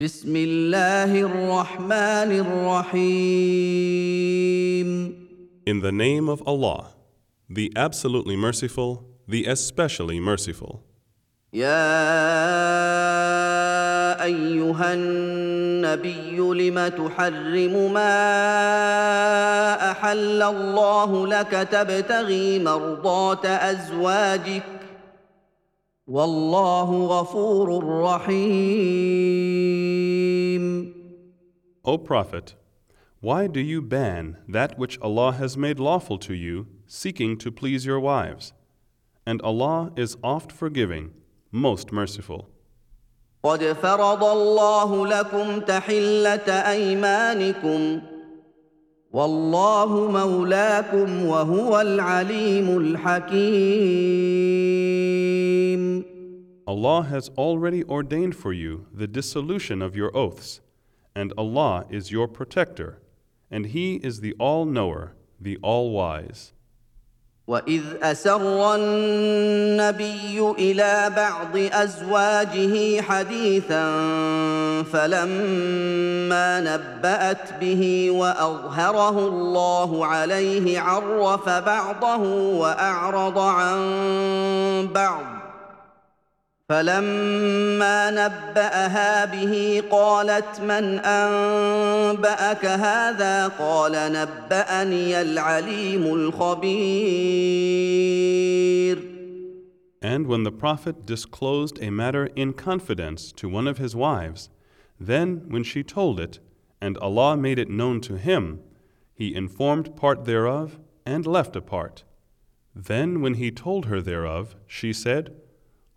بسم الله الرحمن الرحيم In the name of Allah, the absolutely merciful, the especially merciful. يا أيها النبي لم تحرم ما أحل الله لك تبتغي مرضات أزواجك والله غفور رحيم O Prophet, why do you ban that which Allah has made lawful to you, seeking to please your wives? And Allah is oft forgiving, most merciful. قد فرض الله لكم تحله ايمانكم والله مولاكم وهو العليم الحكيم Allah has already ordained for you the dissolution of your oaths, and Allah is your protector, and He is the all knower, the all wise. واذ اسر النبي الى بعض ازواجه حديثا فلما نبات به واظهره الله عليه عرف بعضه واعرض عن بعض فلما نباها به قالت من انباك هذا قال نباني العليم الخبير And when the Prophet disclosed a matter in confidence to one of his wives, then when she told it, and Allah made it known to him, he informed part thereof and left a part. Then when he told her thereof, she said,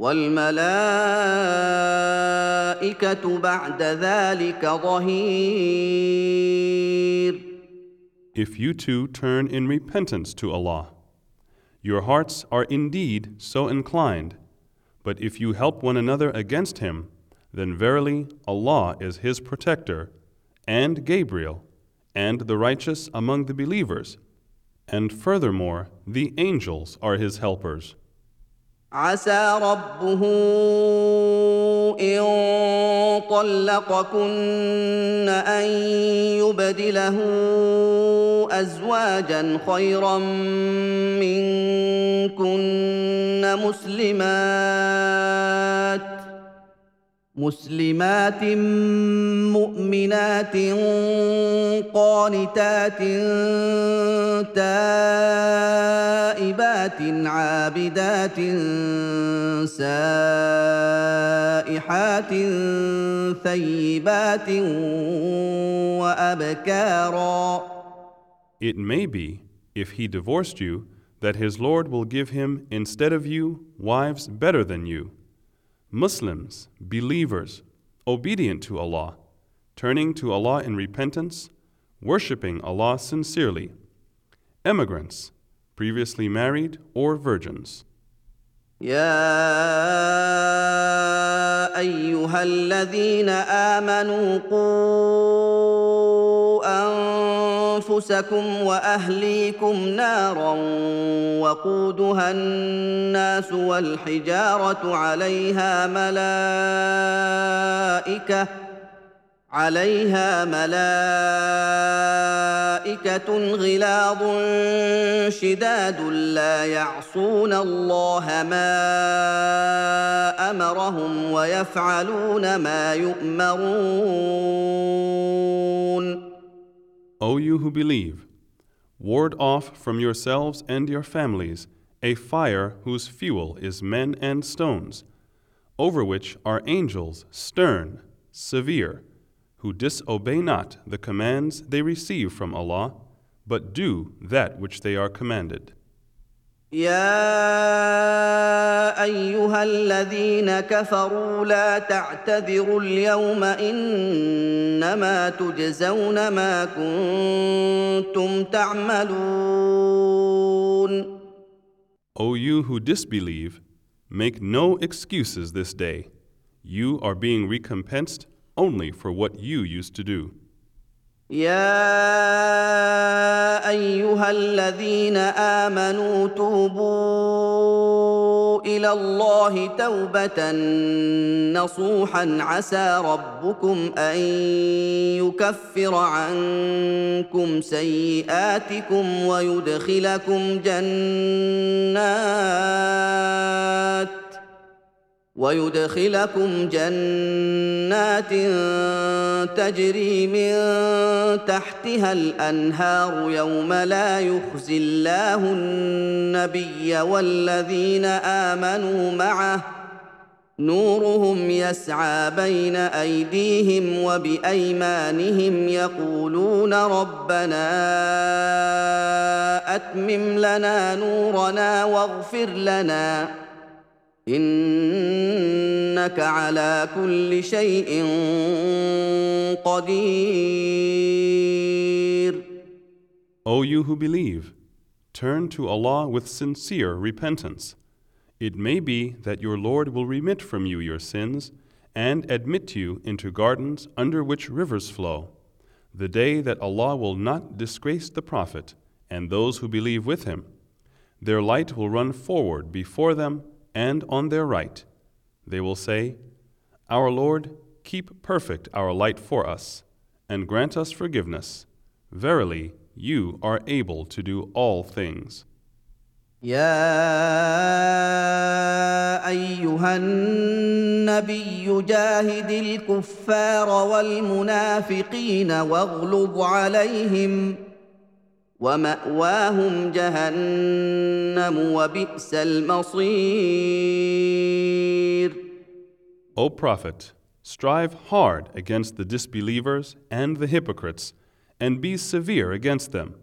والملائكه بعد ذلك ظهير If you two turn in repentance to Allah, your hearts are indeed so inclined. But if you help one another against him, then verily Allah is his protector, and Gabriel, and the righteous among the believers. And furthermore, the angels are his helpers. عسى ربه إن طلقكن أن يبدله أزواجا خيرا منكن مسلمات مسلمات مؤمنات قانتات تائبات عابدات سائحات ثيبات وابكارا It may be, if he divorced you, that his Lord will give him instead of you wives better than you. Muslims, believers, obedient to Allah, turning to Allah in repentance, worshipping Allah sincerely. Emigrants, previously married or virgins. يا أيها الذين آمنوا قوا أنفسكم وأهليكم نارا وقودها الناس والحجارة عليها ملائكة عليها ملائكة غلاظ شداد لا يعصون الله ما أمرهم ويفعلون ما يؤمرون O you who believe, ward off from yourselves and your families a fire whose fuel is men and stones, over which are angels stern, severe, who disobey not the commands they receive from Allah, but do that which they are commanded. يا ايها الذين كفروا لا تعتذروا اليوم انما تجزون ما كنتم تعملون O you who disbelieve, make no excuses this day. You are being recompensed only for what you used to do. يا أيها الذين آمنوا توبوا إلى الله توبة نصوحا عسى ربكم أن يكفر عنكم سيئاتكم ويدخلكم جنات ويدخلكم جنات تجري من تحتها الأنهار يوم لا يخزي الله النبي والذين آمنوا معه. نورهم يسعى بين أيديهم وبأيمانهم يقولون ربنا أتمم لنا نورنا واغفر لنا. انك على كل شيء قدير O you who believe, turn to Allah with sincere repentance. It may be that your Lord will remit from you your sins and admit you into gardens under which rivers flow, the day that Allah will not disgrace the Prophet and those who believe with him. Their light will run forward before them and on their right. They will say, Our Lord, keep perfect our light for us, and grant us forgiveness. Verily, you are able to do all things. يا ايها النبي جاهد الكفار والمنافقين واغلظ عليهم وماواهم جهنم وبئس المصير O Prophet, strive hard against the disbelievers and the hypocrites, and be severe against them.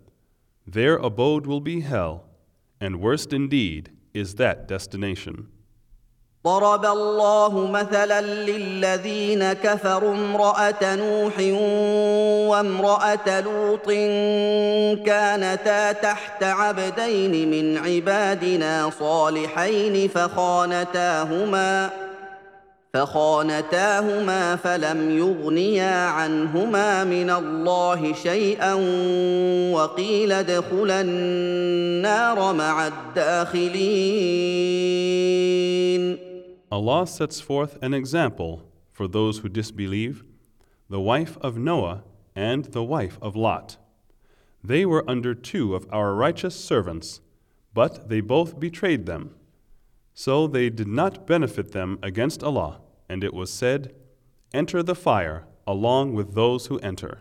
Their abode will be hell, and worst indeed is that destination. ضرب الله مثلا للذين كفروا امرأة نوح وامرأة لوط كانتا تحت عبدين من عبادنا صالحين فخانتاهما فخانتاهما فلم يغنيا عنهما من الله شيئا وقيل ادخلا النار مع الداخلين Allah sets forth an example for those who disbelieve the wife of Noah and the wife of Lot. They were under two of our righteous servants, but they both betrayed them. So they did not benefit them against Allah, and it was said, Enter the fire along with those who enter.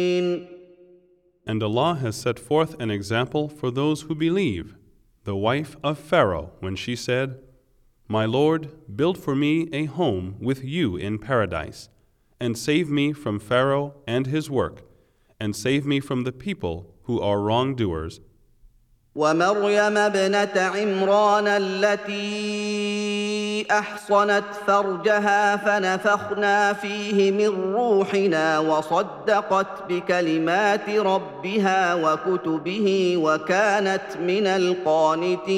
And Allah has set forth an example for those who believe, the wife of Pharaoh, when she said, My Lord, build for me a home with you in paradise, and save me from Pharaoh and his work, and save me from the people who are wrongdoers. ومريم ابنه عمران التي احصنت فرجها فنفخنا فيه من روحنا وصدقت بكلمات ربها وكتبه وكانت من القانتين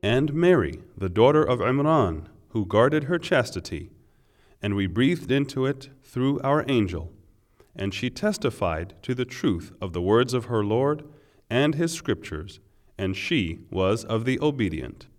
And Mary, the daughter of Imran, who guarded her chastity, and we breathed into it through our angel. And she testified to the truth of the words of her Lord and his scriptures, and she was of the obedient.